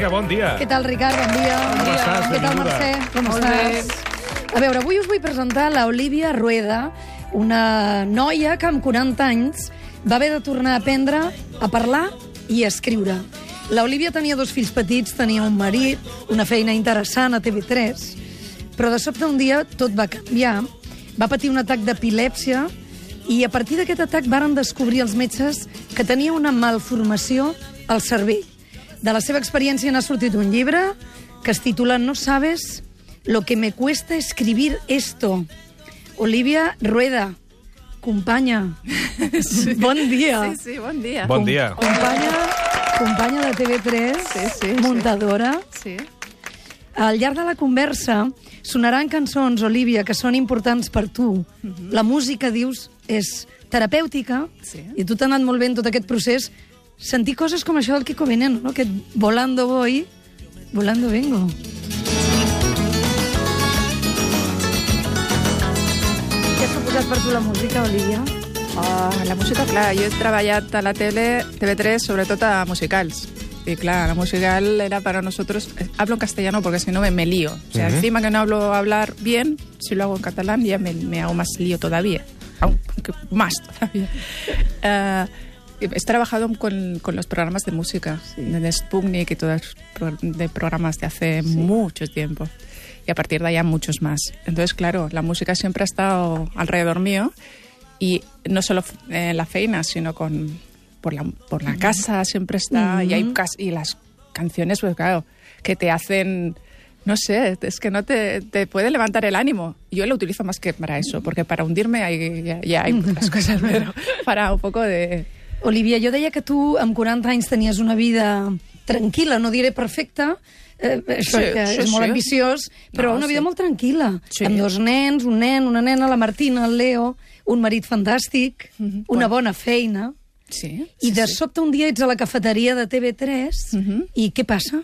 Nierga, bon dia. Què tal, Ricard? Bon dia. Com estàs? Què tal. Mercè? Com Molt estàs? A veure, avui us vull presentar l'Olivia Rueda, una noia que amb 40 anys va haver de tornar a aprendre a parlar i a escriure. L'Olivia tenia dos fills petits, tenia un marit, una feina interessant a TV3, però de sobte un dia tot va canviar. Va patir un atac d'epilèpsia i a partir d'aquest atac varen descobrir els metges que tenia una malformació al cervell. De la seva experiència n'ha sortit un llibre que es titula No sabes lo que me cuesta escribir esto. Olivia Rueda, companya, sí. bon dia. Sí, sí, bon dia. Bon dia. Companya, companya de TV3, Sí, sí, muntadora. Sí. Al llarg de la conversa sonaran cançons, Olivia, que són importants per tu. La música, dius, és terapèutica Sí. i tu t'ha anat molt bé en tot aquest procés. Sentir coses com això del Kiko Veneno, no? aquest volando voy, volando vengo. Què ha suposat per tu la música, Olivia? Ah, la música, clar, jo he treballat a la tele, TV3, sobretot a musicals. Y claro, la musical era para nosotros... eh, Hablo en castellano porque si no me, me lío. O sea, encima que no hablo hablar bien, si lo hago en catalán ya me, me hago más lío todavía. Aunque más todavía. Ah, he trabajado con, con los programas de música, de Sputnik y todos de programas de hace mucho tiempo. Y a partir de allá muchos más. Entonces, claro, la música siempre ha estado alrededor mío y no solo en la feina, sino con por la, por la casa siempre está y hay y las canciones, pues claro, que te hacen no sé, es que no te, te puede levantar el ánimo. Yo lo utilizo más que para eso, porque para hundirme hay, ya, ya hay muchas cosas, pero para un poco de... Olivia, jo deia que tu amb 40 anys tenies una vida tranquil·la, no diré perfecta, eh, això Sí, que sí, és molt sí. ambiciós, però No, una vida sí. molt tranquil·la, Sí. amb dos nens, un nen, una nena, la Martina, el Leo, un marit fantàstic, Mhm. una Bueno. bona feina, Sí. i sí, de sí. sobte un dia ets a la cafeteria de TV3, Mhm. i què passa?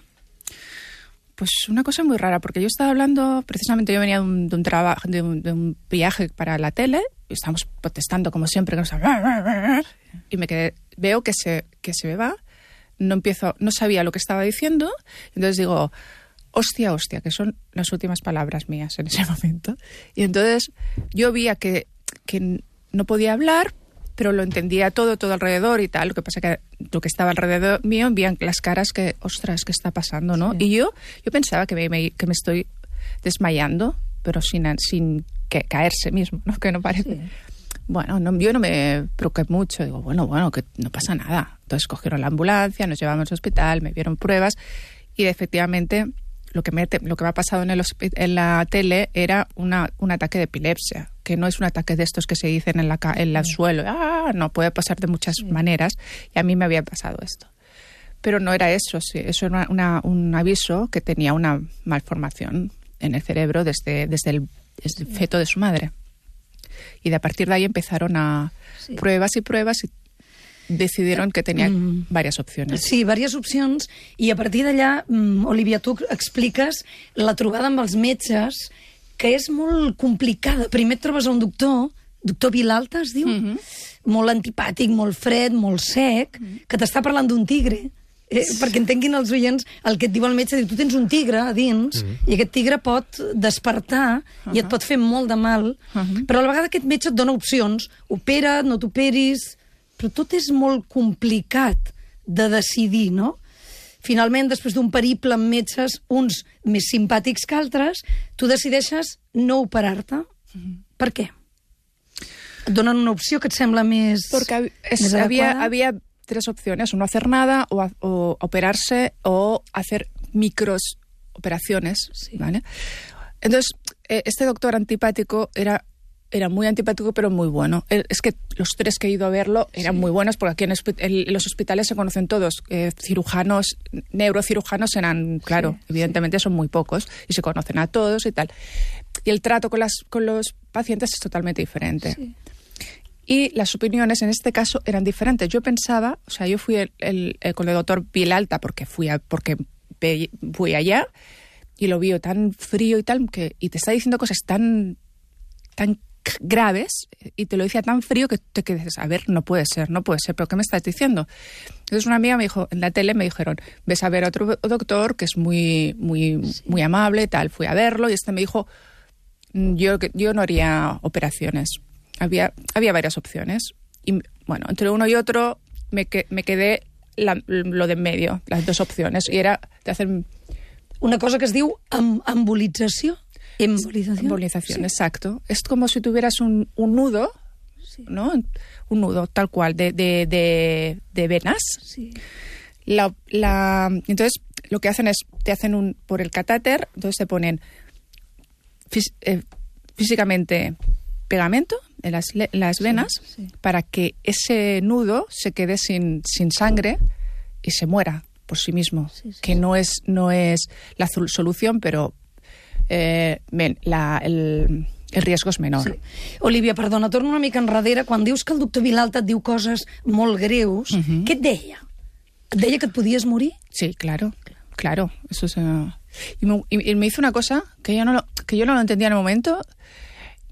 Pues una cosa muy rara, porque yo estaba hablando, precisamente yo venía de un, de un trabajo, de un, de un viaje para la tele, y estábamos protestando como siempre, que nos- y me quedé, veo que se, que se me va, no empiezo, no sabía lo que estaba diciendo, entonces digo, hostia, hostia, que son las últimas palabras mías en ese momento. Y entonces yo veía que, que no podía hablar, pero lo entendía todo, todo alrededor y tal. Lo que pasa que lo que estaba alrededor mío envían las caras que, ostras, ¿qué está pasando, no? Sí. Y yo, yo pensaba que me, me- que me estoy desmayando, pero sin, sin que caerse mismo, ¿no? Que no parece. Bueno, no- yo no me preocupé mucho. Digo, bueno, bueno, que no pasa nada. Entonces cogieron la ambulancia, nos llevamos al hospital, me vieron pruebas y efectivamente lo que me, lo que me ha pasado en, el en la tele era una, un ataque de epilepsia, que no es un ataque de estos que se dicen en, la, en el suelo. Ah, no, puede pasar de muchas maneras y a mí me había pasado esto. Pero no era eso, sí, eso era una- un aviso que tenía una malformación en el cerebro desde, desde, el, desde el feto de su madre. Y de a partir de ahí empezaron a Sí. pruebas y pruebas y decidieron que tenían varias opciones. Sí, diverses opcions, i a partir d'allà, mm, Olivia, tu expliques la trobada amb els metges, que és molt complicada. Primer trobes a un doctor, doctor Vilalta es diu, molt antipàtic, molt fred, molt sec, que t'està parlant d'un tigre, eh, perquè entenguin els oients el que et diu el metge, diu, tu tens un tigre a dins, i aquest tigre pot despertar i et pot fer molt de mal, però a la vegada aquest metge et dona opcions, opera't, no t'operis, però tot és molt complicat de decidir, no? Finalment, després d'un periple amb metges, uns més simpàtics que altres, tu decideixes no operar-te. Per què? Et donen una opció que et sembla més... Porque hab- es- més había, adequada? había tres opciones, o no hacer nada, o, operarse, o hacer micros operaciones, Sí. ¿vale? Entonces, eh, este doctor antipático era, era muy antipático, pero muy bueno. Es que los tres que he ido a verlo eran muy buenos, porque aquí en los hospitales se conocen todos. Eh, cirujanos, neurocirujanos eran, claro, evidentemente son muy pocos, y se conocen a todos y tal. Y el trato con, las, con los pacientes es totalmente diferente y las opiniones en este caso eran diferentes. Yo pensaba, o sea, yo fui el- el- el- con el doctor Vilalta porque fui a, porque fui allá y lo vio tan frío y tal que y te está diciendo cosas tan tan graves y te lo decía tan frío que te quedes, a ver, no puede ser, no puede ser, pero ¿qué me estás diciendo? Entonces una amiga me dijo, en la tele me dijeron, ves a ver a otro doctor que es muy, muy, muy amable, tal. Fui a verlo y este me dijo, mm, yo, yo no haría operaciones. Había, había varias opciones. Y bueno, entre uno y otro me, me quedé lo de en medio, las dos opciones. Y era de hacer... Una cosa que es diu amb embolització. Embolización. Embolización, exacto. Es como si tuvieras un, un nudo, sí. ¿no? Un nudo tal cual de, de, de, de venas. Sí. La, la, entonces, lo que hacen es, te hacen un, por el catéter, entonces te ponen fís, eh, físicamente pegamento en las, las venas sí, sí. para que ese nudo se quede sin, sin sangre y se muera por sí mismo. Sí, sí, que no es, no es la solución, pero eh, men, la, el, el riesgo és menor. Sí. Olivia, perdona, torno una mica enrere. Quan dius que el doctor Vilalta et diu coses molt greus, uh Mhm. -huh. què et deia? Et deia que et podies morir? Sí, claro, claro. Eso es, uh... y, me, y, me, hizo una cosa que yo, no lo, que yo no lo entendía en el momento.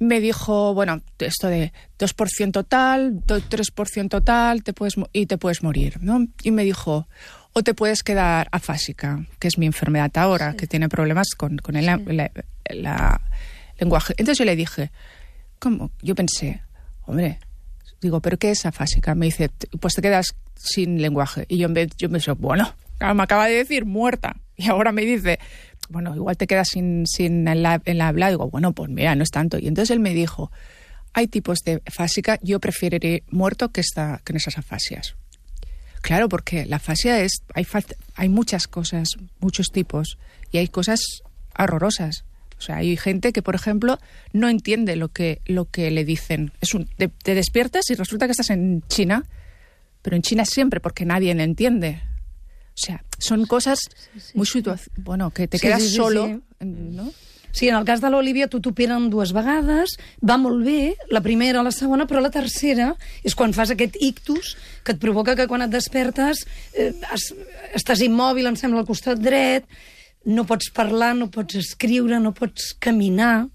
Me dijo, bueno, esto de 2% tal, 3% tal, te puedes, y te puedes morir, ¿no? Y me dijo, o te puedes quedar afásica, que es mi enfermedad ahora, sí. que tiene problemas con, con el sí. la, la, lenguaje. Entonces yo le dije, ¿cómo? Yo pensé, hombre, digo, ¿pero qué es afásica? Me dice, pues te quedas sin lenguaje. Y yo, yo me dije, bueno, me acaba de decir muerta. Y ahora me dice, bueno, igual te quedas sin, sin el, el habla. Digo, bueno, pues mira, no es tanto. Y entonces él me dijo, hay tipos de afásica, yo preferiré muerto que, esta, que en esas afasias. Claro, porque la afasia es. Hay, hay muchas cosas, muchos tipos, y hay cosas horrorosas. O sea, hay gente que, por ejemplo, no entiende lo que, lo que le dicen. Es un, te, te, despiertas y resulta que estás en China, pero en China siempre, porque nadie le entiende. O sea, son cosas sí, sí, muy situaciones. Bueno, que te sí, quedas solo, ¿no? Sí, en el cas de l'Olivia tu t'operen dues vegades, va molt bé, la primera, la segona, però la tercera és quan fas aquest ictus que et provoca que quan et despertes eh, es, estàs immòbil, em sembla, al costat dret, no pots parlar, no pots escriure, no pots caminar.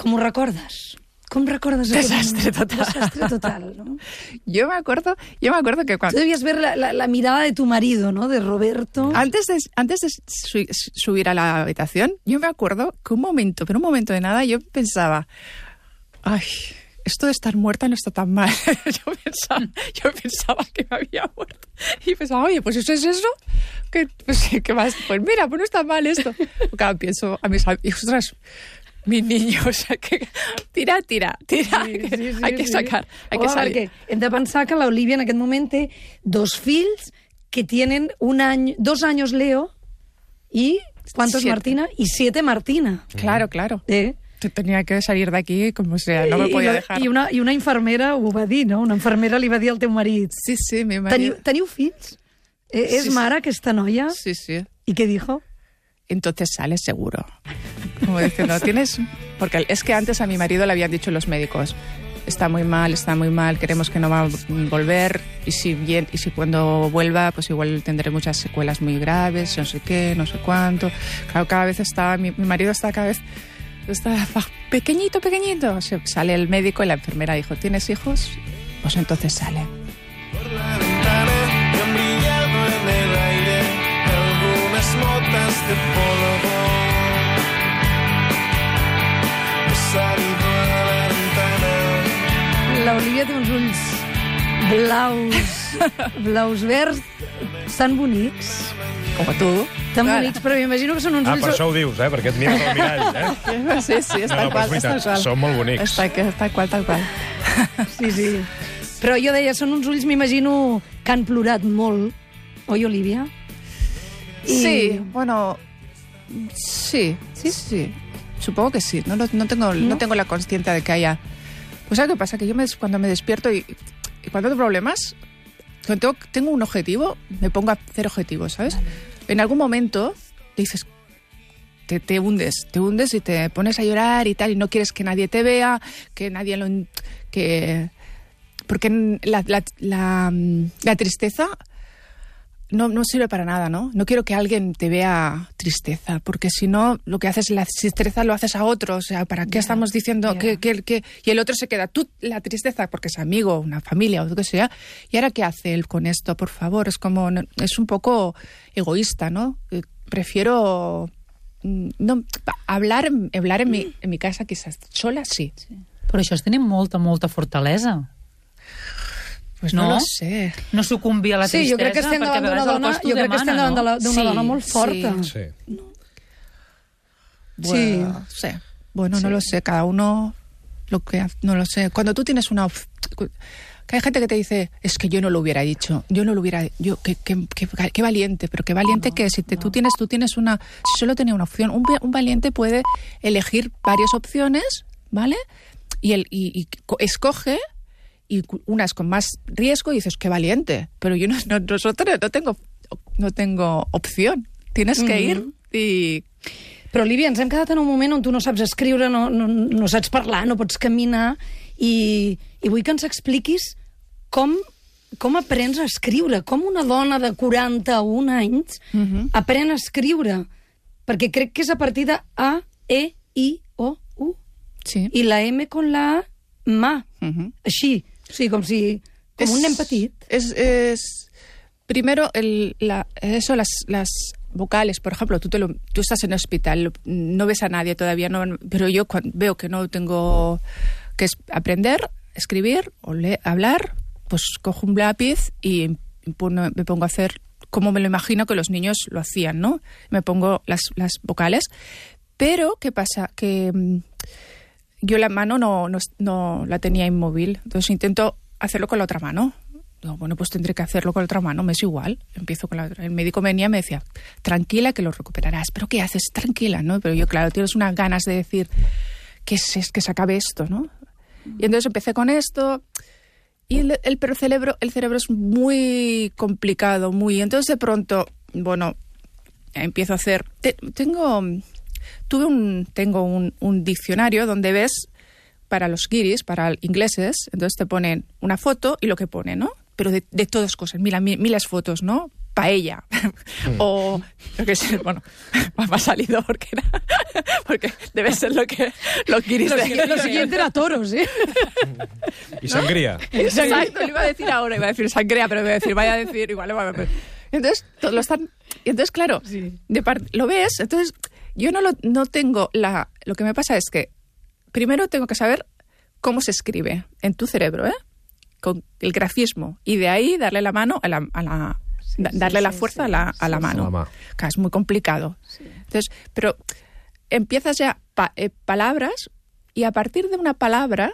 Com ho recordes? ¿Cómo recuerdas Desastre total. Desastre total, ¿no? Yo me acuerdo, yo me acuerdo que cuando... Tú debías ver la, la, la, mirada de tu marido, ¿no? De Roberto. Antes de, antes de su, subir a la habitación, yo me acuerdo que un momento, pero un momento de nada, yo pensaba, ay, esto de estar muerta no está tan mal. yo, pensaba, yo pensaba que me había muerto. Y pensaba, oye, pues eso es eso. ¿Qué, pues, ¿qué más? Pues mira, pues no está mal esto. Claro, pienso a mis amigos, mis niños, o sea, que tira, tira, tira, sí, que sí, sí, hay que sacar, hay que salir. Perquè hem de pensar que l'Olivia en aquest moment té dos fills que tienen un any, dos años Leo y ¿cuántos siete. Martina? Y siete Martina. Claro, claro. Eh? Tenía que salir de aquí como sea, no me podía i, dejar. I una, I una infermera ho va dir, no? Una infermera li va dir al teu marit. Sí, sí, mi marido. Teniu, teniu fills? Eh, Sí, és sí. mare aquesta noia? Sí, sí. I què dijo? Entonces sales seguro. Como diciendo, tienes... Porque es que antes a mi marido le habían dicho los médicos, está muy mal, está muy mal, queremos que no va a volver y si, bien, y si cuando vuelva, pues igual tendré muchas secuelas muy graves, no sé qué, no sé cuánto. Claro, cada vez está, mi, mi marido está cada vez... Está pequeñito, pequeñito. Sale el médico y la enfermera dijo, ¿tienes hijos? Pues entonces sale. L'Olivia té uns ulls blaus, blaus verds, tan bonics, Como tú. tan Claro. bonics, però m'imagino que són uns Ah, ulls... per això ho dius, eh? Perquè et mires al mirall, eh? Sí, sí, està No, no, però qual, és està qual. són molt bonics. Està, tal qual, tal qual. Sí, sí. Però jo deia, són uns ulls, m'imagino, que han plorat molt. Oi, Olivia? I- Sí, bueno, sí, sí, sí. Supongo que sí. No, no, tengo, ¿No? ¿No? tengo la conciencia de que haya... Pues ¿sabes qué pasa? Que yo me, cuando me despierto y, y cuando tengo problemas, cuando tengo, tengo un objetivo, me pongo a hacer objetivos, ¿sabes? En algún momento dices, te, te hundes, te hundes y te pones a llorar y tal, y no quieres que nadie te vea, que nadie lo... que Porque la, la, la, la tristeza no, no sirve para nada, ¿no? No quiero que alguien te vea tristeza, porque si no, lo que haces, la tristeza lo haces a otro. O sea, ¿para qué estamos diciendo que, que, que- Y el otro se queda, tú, la tristeza, porque es amigo, una familia o lo que sea. ¿Y ahora qué hace él con esto? Por favor, es como, es un poco egoísta, ¿no? Eh, Prefiero. mm, No, hablar, en- hablar en, mi, en mi casa, quizás sola, sí. Però això és tenir molta, molta fortalesa. Pues no, No? lo sé. No sucumbir a la Sí, tristesa, jo crec que estem davant d'una dona, jo crec que estem davant de no? la- d'una Sí, dona molt sí. forta. Sí. Bueno, sí. Bueno, no lo sé, cada uno lo que hace, no lo sé. Cuando tú tienes una op- que hay gente que te dice, es que yo no lo hubiera dicho, yo no lo hubiera, yo qué, qué, qué, qué valiente, pero qué valiente que si te- tú tienes tú tienes una, si solo tenía una opción, un, va- un valiente puede elegir varias opciones, ¿vale? Y el y, y co- escoge y unas con más riesgo y dices qué valiente, pero yo no, no nosotros no tengo no tengo opción, tienes que ir y Però, Olivia, ens hem quedat en un moment on tu no saps escriure, no, no, no saps parlar, no pots caminar, i, i vull que ens expliquis com, com aprens a escriure, com una dona de 41 anys aprèn a escriure, perquè crec que és a partir de A, E, I, O, U, sí. i la M con la A, mà, Ujú. així, sigui, com si... Com un nen petit. Es, es- primero, el, la, eso, las, las vocales, por ejemplo, tú, te lo, tú estás en el hospital, no ves a nadie todavía, no, pero yo cuando veo que no tengo que es- aprender, escribir o le- hablar, pues cojo un lápiz y pone- me pongo a hacer como me lo imagino que los niños lo hacían, ¿no? Me pongo las, las vocales. Pero, ¿qué pasa? Que mm, yo la mano no, no, no la tenía inmóvil, entonces intento hacerlo con la otra mano. Digo, bueno, pues tendré que hacerlo con la otra mano, me es igual. Empiezo con la otra. El médico venía y me decía, tranquila que lo recuperarás. ¿Pero qué haces? Tranquila, ¿no? Pero yo, claro, tienes unas ganas de decir, que es, que se acabe esto, ¿no? Y entonces empecé con esto. Y el, el, pero cerebro, el cerebro es muy complicado, muy. Entonces de pronto, bueno, empiezo a hacer. te- tengo. Tuve un. Tengo un, un diccionario donde ves para los guiris, para ingleses, entonces te ponen una foto y lo que pone, ¿no? Pero de, de todas cosas, mira, mi- miles fotos, ¿no? Paella. o, yo qué sé, bueno, me ha salido porque era, porque debe ser lo que los guiris Lo, de- siguiente- lo siguiente era toros, ¿eh? Y sangría. Exacto, lo iba a decir ahora, iba a decir sangría, pero iba a decir, vaya a decir, igual, igual, igual. Entonces, to- lo están. Entonces, claro, de par- lo ves, entonces yo no, lo, no tengo la. Lo que me pasa es que primero tengo que saber cómo se escribe en tu cerebro, ¿eh? Con el grafismo. Y de ahí darle la mano a la. a la- da- darle la fuerza a la, a la mano. A la mano. Claro, es muy complicado. Entonces, pero empiezas ya pa- eh, palabras y a partir de una palabra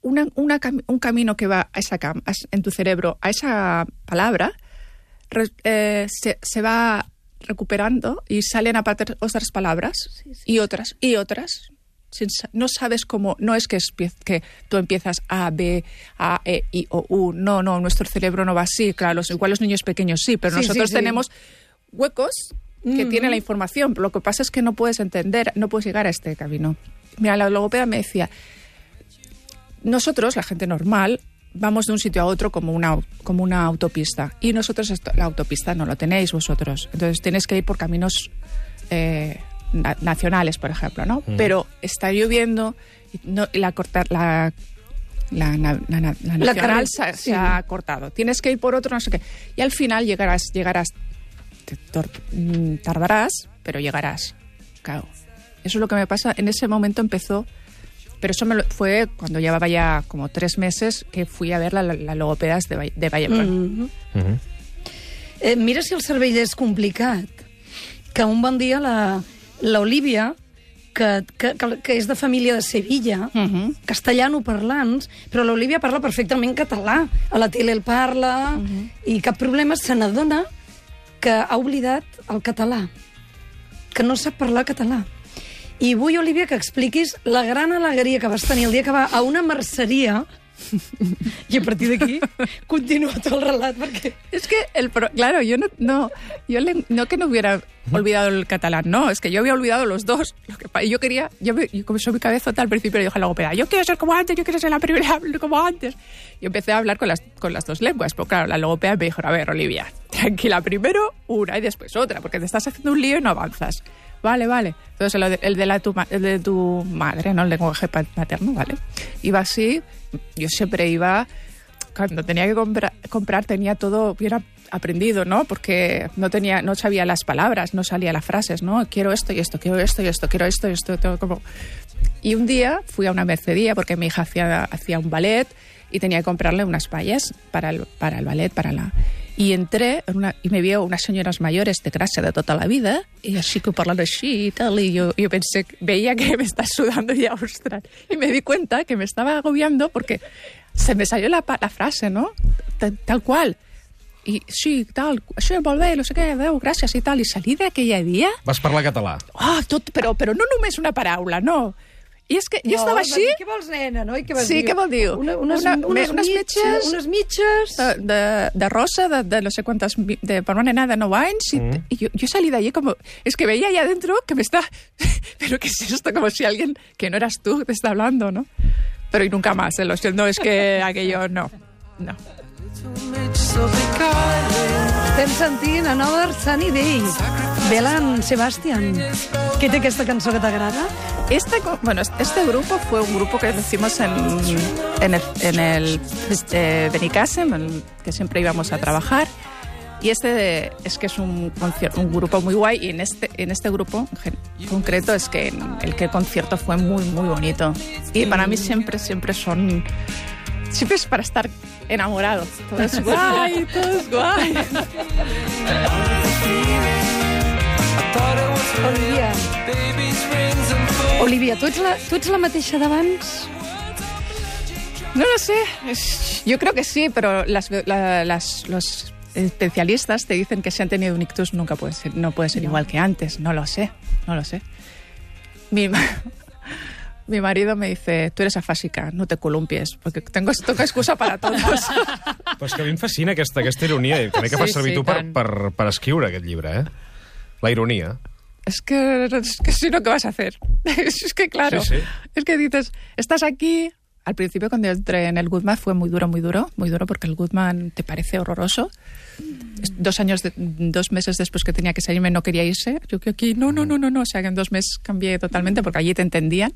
una, una un camino que va a esa cam- a es- en tu cerebro a esa palabra re- eh, se, se va recuperando y salen aparte otras palabras y otras y otras. No sabes cómo no es que, que tú empiezas A B A E I O U. No no nuestro cerebro no va así. Claro los, igual los niños pequeños sí pero Sí, nosotros tenemos huecos que tienen la información. Pero lo que pasa es que no puedes entender no puedes llegar a este camino. Mira la logopeda me decía nosotros, la gente normal, vamos de un sitio a otro como una, como una autopista. Y nosotros esto- la autopista no lo tenéis vosotros. Entonces tenéis que ir por caminos eh, na- nacionales, por ejemplo, ¿no? Pero está lloviendo y, no, y la cortar la la, la La nacional carre- se, ha- sí. se ha cortado. Tienes que ir por otro, no sé qué. Y al final llegarás, llegarás, te tor- mm, tardarás, pero llegarás. Claro. Eso es lo que me pasa. En ese momento empezó pero eso me lo- fue cuando llevaba ya como tres meses que fui a ver la, la, la logopedas de, Valle- de Vallebron. Mhm. Eh, mira si el cervell és complicat. Que un bon dia la l'Olivia, que, que, que, que és de família de Sevilla, Mhm. castellano-parlants, però l'Olivia parla perfectament català. A la tele el parla, i cap problema, se n'adona que ha oblidat el català, que no sap parlar català. I vull, Olivia, que expliquis la gran alegria que vas tenir el dia que va a una merceria I a partir d'aquí continua tot el relat, perquè... Es que, el pro- claro, yo no, no, yo le- no que no hubiera olvidado el catalán, no, es que yo había olvidado los dos. Lo que, yo quería, yo, me, yo soy mi cabezota al principio le dije a la logopeda, yo quiero ser como antes, yo quiero ser la primera como antes. Y empecé a hablar con las, con las dos lenguas, pero claro, la logopeda me dijo, a ver, Olivia, tranquila, primero una y después otra, porque te estás haciendo un lío y no avanzas. Vale, vale. Entonces el el de la, tu, el de tu madre, ¿no? El lenguaje materno, ¿vale? Iba así, yo siempre iba cuando tenía que compra- comprar tenía todo bien ap- aprendido, ¿no? Porque no tenía, no sabía las palabras, no salía las frases, ¿no? Quiero esto y esto, quiero esto y esto, quiero esto y esto, todo como. Y un día fui a una mercería porque mi hija hacía, hacía un ballet y tenía que comprarle unas vallas para el, para el ballet, para la... Y entré en una, y me vio unas señoras mayores de clase de toda la vida y así que parlando así y tal y yo, yo pensé, veía que me está sudando ya, ostras. Y me di cuenta que me estaba agobiando porque se me salió la, la frase, no? Tal, tal qual. I sí, tal, això molt bé, no sé què, adéu, gràcies i tal. I salí d'aquell dia, Vas parlar català. oh, tot, però, però no només una paraula, no. I és que jo No, estava així, dir, Què vols, nena, no? I què vas Sí, dir? què vol dir? Una, unes, Una- unes, unes mitges, unes mitges... de, de, de rosa, de, de no sé quantes, de, per una nena de 9 anys, y, y yo, yo salí de allí como, es que veía ahí adentro que me está, pero ¿qué es esto? Como si alguien que no eras tú te está hablando, ¿no? Pero y nunca más, ¿eh? lo siento, es que aquello no, no. Estem sentint Another Sunny Day. Belan Sebastian. Què té aquesta cançó que t'agrada? Este, bueno, este grupo fue un grupo que hicimos en, en el, en el eh, Benicasem, en el que siempre íbamos a trabajar. Y este es que es un, un grupo muy guay y en este, en este grupo en concreto es que en el que el concierto fue muy, muy bonito. Y para mí siempre, siempre son... Siempre es para estar enamorado. Todo es guay, todo es guay. Olivia. Olivia, tu ets la, tu ets la mateixa d'abans? No lo sé. Yo creo que sí, pero las, la- las- los especialistas te dicen que si han tenido un ictus nunca puede ser, no puede ser igual que antes. No lo sé, no lo sé. Mi, mi marido me dice, tú eres afásica, no te columpies, porque tengo, tengo excusa para todos. Però és que a mi em fascina aquesta, aquesta ironia i crec que Sí, fas servir sí, tu per, tant. per, per escriure aquest llibre, eh? La ironia. Es que, es que si no, ¿qué vas a hacer? Es que claro, Sí, sí. es que dices, estás aquí. Al principio cuando entré en el Goodman fue muy duro, muy duro, muy duro porque el Goodman te parece horroroso. Dos años, de- dos meses después que tenía que salirme no quería irse. Yo que aquí, no, no, no, no, no. O sea que en dos meses cambié totalmente porque allí te entendían.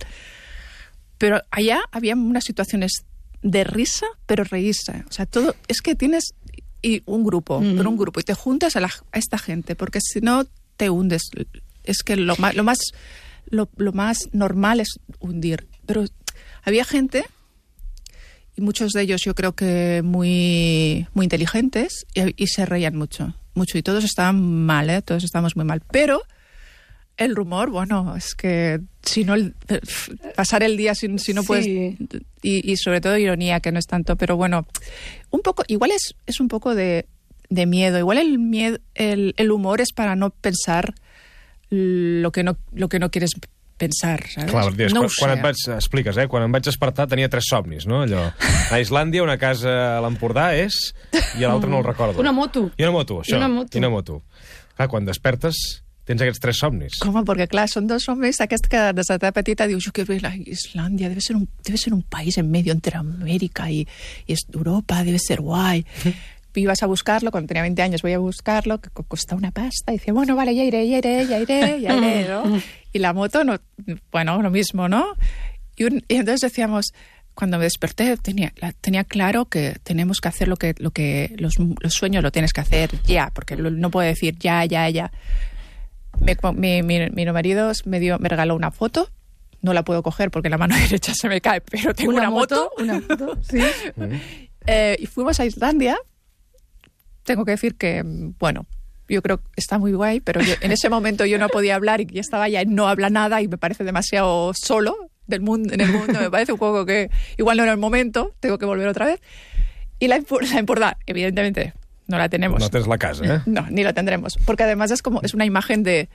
Pero allá había unas situaciones de risa, pero reírse. O sea, todo, es que tienes y un grupo, pero un grupo, y te juntas a, la- a esta gente, porque si no te hundes. Es que lo más, lo más, lo, lo más normal es hundir. Pero había gente, y muchos de ellos yo creo que muy, muy inteligentes, y, y se reían mucho, mucho, y todos estaban mal, ¿eh? todos estábamos muy mal. Pero el rumor, bueno, es que si no, el- pasar el día si, si no Sí. puedes. Y, y sobre todo ironía, que no es tanto, pero bueno, un poco, igual es, es un poco de, de miedo. Igual el miedo, el, el humor es para no pensar lo que no, lo que no quieres pensar, ¿sabes? Clar, dius, no quan, quan et vaig... Expliques, eh? Quan em vaig despertar tenia tres somnis, no? Allò, a Islàndia, una casa a l'Empordà és... I a l'altre no el recordo. Una moto. I una moto, això. una moto. I una moto. Clar, quan despertes tens aquests tres somnis. ¿Cómo? Porque, claro, son dos hombres aquests que desde tan petita digo, yo quiero ir a Islandia, debe ser un, debe ser un país en medio entre América y, y es Europa, debe ser guay. Ibas a buscarlo, cuando tenía 20 años voy a buscarlo, que co- costaba una pasta, y decía, bueno, vale, ya iré, ya iré, ya iré, ya iré, ¿no? Y la moto, no, bueno, lo mismo, ¿no? Y, un- y entonces decíamos, cuando me desperté tenía, la- tenía claro que tenemos que hacer lo que, lo que los, los sueños lo tienes que hacer ya, porque lo- no puedo decir ya, ya, ya. Co- mi, mi, mi marido me, dio, me regaló una foto. No la puedo coger porque la mano derecha se me cae, pero tengo una, moto. Una moto, sí. Eh, y fuimos a Islandia. Tengo que decir que, bueno, yo creo que está muy guay, pero yo- en ese momento yo no podía hablar y ya estaba ya en no habla nada y me parece demasiado solo del mundo, en el mundo. Me parece un poco que igual no era el momento, tengo que volver otra vez. Y la, la importancia, evidentemente, no la tenemos. No tens la casa, eh? No, ni la tendremos. Porque además es como es una imagen de,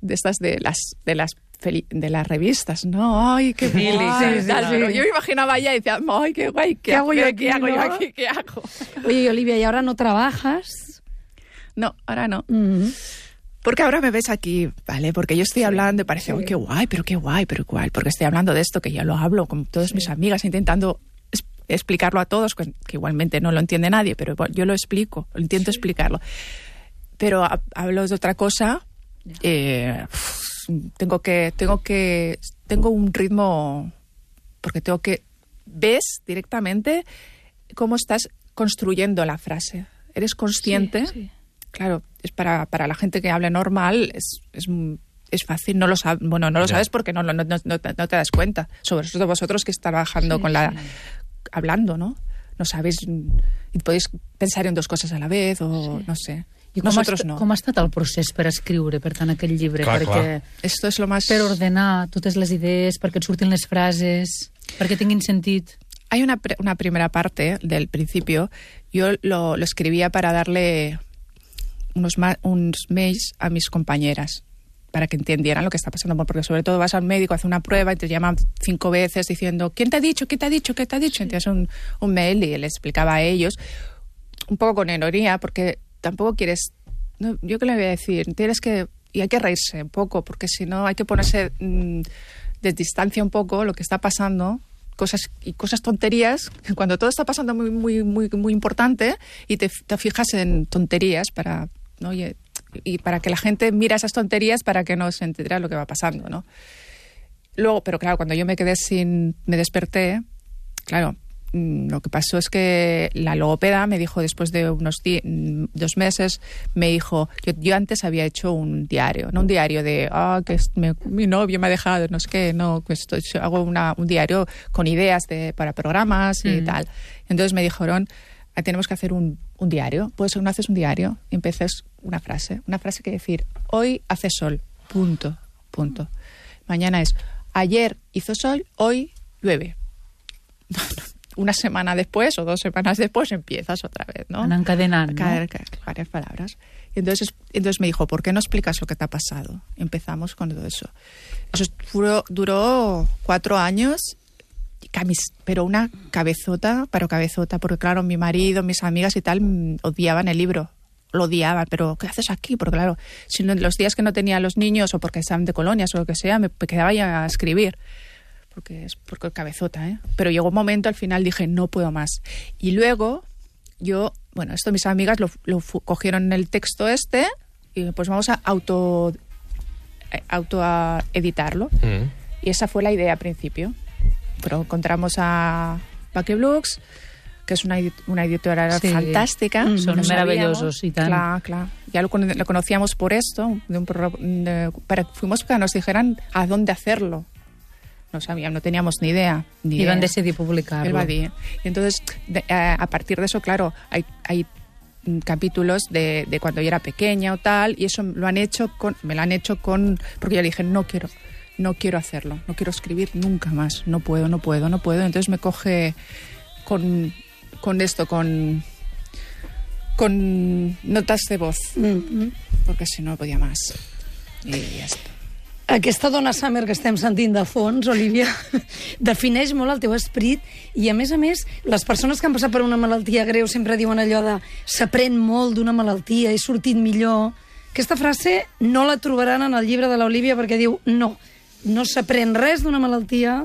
de estas de las de las de las revistas, ¿no? Ay, qué Sí, guay, sí, sí. pero Yo me imaginaba ya y decía, ay, qué guay, ¿qué, ¿Qué hago yo aquí, ¿Qué hago yo aquí? ¿Qué hago? Oye, Olivia, ¿y ahora no trabajas? No, ahora no. Mm. Porque ahora me ves aquí, ¿vale? Porque yo estoy hablando y parece, uy, qué guay, pero qué guay, pero guay. Porque estoy hablando de esto, que ya lo hablo con todas mis amigas, intentando explicarlo a todos, que, igualmente no lo entiende nadie, pero yo lo explico, lo intento explicarlo. Pero ha- hablo de otra cosa, eh, tengo que, tengo que, tengo un ritmo, porque tengo que, ves directamente cómo estás construyendo la frase. Eres consciente. sí. Claro, es para, para la gente que habla normal, es, es, es fácil, no lo sabes, bueno, no lo Ya. sabes porque no, no, no, no te no te das cuenta. Sobre todo vosotros que estáis trabajando con la, hablando, ¿no? No sabéis, y podéis pensar en dos cosas a la vez, o no sé. I com, Nosotros ha, no. com ha estat el procés per escriure, per tant, aquell llibre? Clar, perquè Esto es lo más... per ordenar totes les idees, perquè et surtin les frases, perquè tinguin sentit. Hay una, una primera parte del principio, yo lo, lo escribía para darle unos, ma- unos mails a mis compañeras para que entendieran lo que está pasando, porque sobre todo vas al médico, hace una prueba y te llaman cinco veces diciendo, ¿quién te ha dicho? ¿Quién te ha dicho? ¿Qué te ha dicho? Entonces un, un mail y le explicaba a ellos, un poco con ironía, porque tampoco quieres, no, yo qué le voy a decir, tienes que, y hay que reírse un poco, porque si no hay que ponerse mm, de distancia un poco lo que está pasando, cosas y cosas tonterías, cuando todo está pasando muy, muy, muy, muy importante y te, te fijas en tonterías para, ¿no? y, y para que la gente mira esas tonterías para que no se entere lo que va pasando, ¿no? Luego, pero claro, cuando yo me quedé sin, me desperté, claro, lo que pasó es que la logopeda me dijo después de unos mm, dos meses, me dijo, yo, yo antes había hecho un diario, no un diario de, ah, que me- mi novio me ha dejado, no es que, no, que estoy, hago una, un diario con ideas de, para programas y tal. Entonces me dijeron, "Ah, tenemos que hacer un, un diario, pues no haces un diario, y empiezas una frase, una frase que decir, hoy hace sol, punto, punto. Mañana es, ayer hizo sol, hoy llueve. Una semana después o dos semanas después empiezas otra vez, ¿no? Anar encadenant, no? Caer- caer- varias palabras. Y entonces, entonces me dijo, ¿por qué no explicas lo que te ha pasado? Empezamos con todo eso. Eso duró, duró cuatro años, pero una cabezota, pero cabezota, porque claro, mi marido, mis amigas y tal mm, odiaban el libro. Lo odiaban, pero ¿qué haces aquí? Porque claro, si no- los días que no tenía a los niños o porque estaban de colonias o lo que sea, me, me quedaba ya a escribir porque es porque cabezota, ¿eh? Pero llegó un momento, al final dije, no puedo más. Y luego, yo, bueno, esto mis amigas lo, lo cogieron el texto este y pues vamos a auto, eh, auto a editarlo. Mm. Y esa fue la idea al principio. Pero encontramos a Bucky que es una, una editora Sí. fantástica. Mm. Son maravillosos y tal. Claro, claro. Ya lo, lo conocíamos por esto, de un de- para, fuimos para que nos dijeran a dónde hacerlo. No sabíamos, no teníamos ni idea. Ni van idea. decidir publicar-lo. Él va a dir. Y entonces, de- a, a partir de eso, claro, hay, hay mm, capítulos de, de cuando yo era pequeña o tal, y eso lo han hecho con, me lo han hecho con, porque yo le dije, no quiero, no quiero hacerlo, no quiero escribir nunca más, no puedo, no puedo, no puedo. Entonces me coge con, con esto, con, con notas de voz, Mm. porque si no podía más. Y ya está. Aquesta dona Summer que estem sentint de fons, Olivia, defineix molt el teu esperit i, a més a més, les persones que han passat per una malaltia greu sempre diuen allò de s'aprèn molt d'una malaltia, he sortit millor. Aquesta frase no la trobaran en el llibre de l'Olivia perquè diu no, no s'aprèn res d'una malaltia,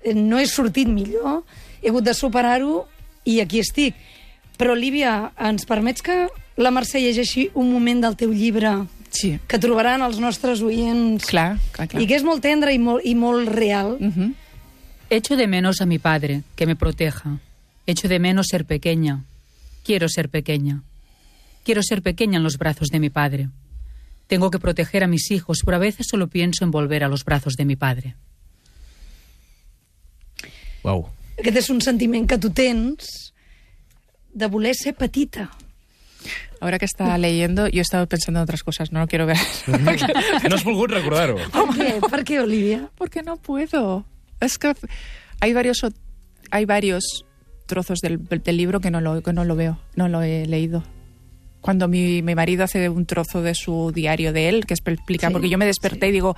eh, no he sortit millor, he hagut de superar-ho i aquí estic. Però, Olivia, ens permets que la Mercè llegeixi un moment del teu llibre Sí, que trobaran els nostres oients clar, clar, clar. i que és molt tendre i molt, i molt real. Ujú. Echo de menos a mi padre, que me proteja. Echo de menos ser pequeña. Quiero ser pequeña. Quiero ser pequeña en los brazos de mi padre. Tengo que proteger a mis hijos, pero a veces solo pienso en volver a los brazos de mi padre. Uau. Aquest és un sentiment que tu tens de voler ser petita. Ahora que está leyendo, yo he estado pensando en otras cosas, no lo quiero ver. No has volgut recordar-ho. Per què? Per què, Olivia? Porque no puedo. Es que hay varios, hay varios trozos del, del libro que no, lo, que no lo veo, no lo he leído. Cuando mi, mi marido hace un trozo de su diario de él, que explica, Sí, porque yo me desperté y digo,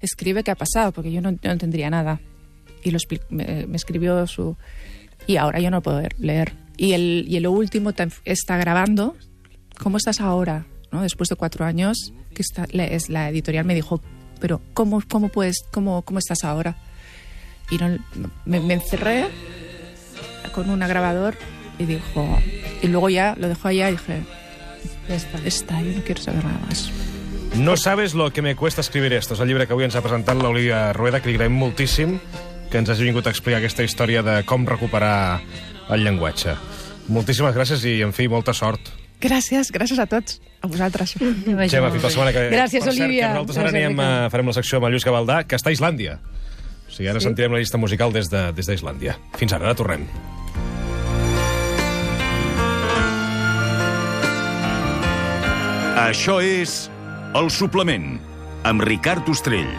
escribe qué ha pasado, porque yo no, no entendría nada. Y lo me, me escribió su... Y ahora yo no puedo leer. Y, el, y lo último está grabando, ¿cómo estás ahora? ¿No? Después de cuatro años, que está, la, es, la editorial me dijo, pero ¿cómo, cómo, puedes, cómo, cómo estás ahora? Y no, me, me encerré con un grabador y dijo... Y luego ya lo dejó allá y dije, Ja està. está, yo no quiero saber nada más. No sabes lo que me cuesta escribir esto. És el llibre que avui ens ha presentat l'Olivia Rueda, que li agraïm moltíssim que ens hagi vingut a explicar aquesta història de com recuperar el llenguatge. Moltíssimes gràcies i, en fi, molta sort. Gràcies, gràcies a tots, a vosaltres. Gemma, fins la setmana que ve. Gràcies, per cert, Olivia. Que nosaltres ara Gràcies, anem a, farem la secció amb el Lluís Gavaldà, que està a Islàndia. O sigui, ara sí. sentirem la llista musical des de- des d'Islàndia. De, Fins ara, ara tornem. Això és El Suplement, amb Ricard Ostrell.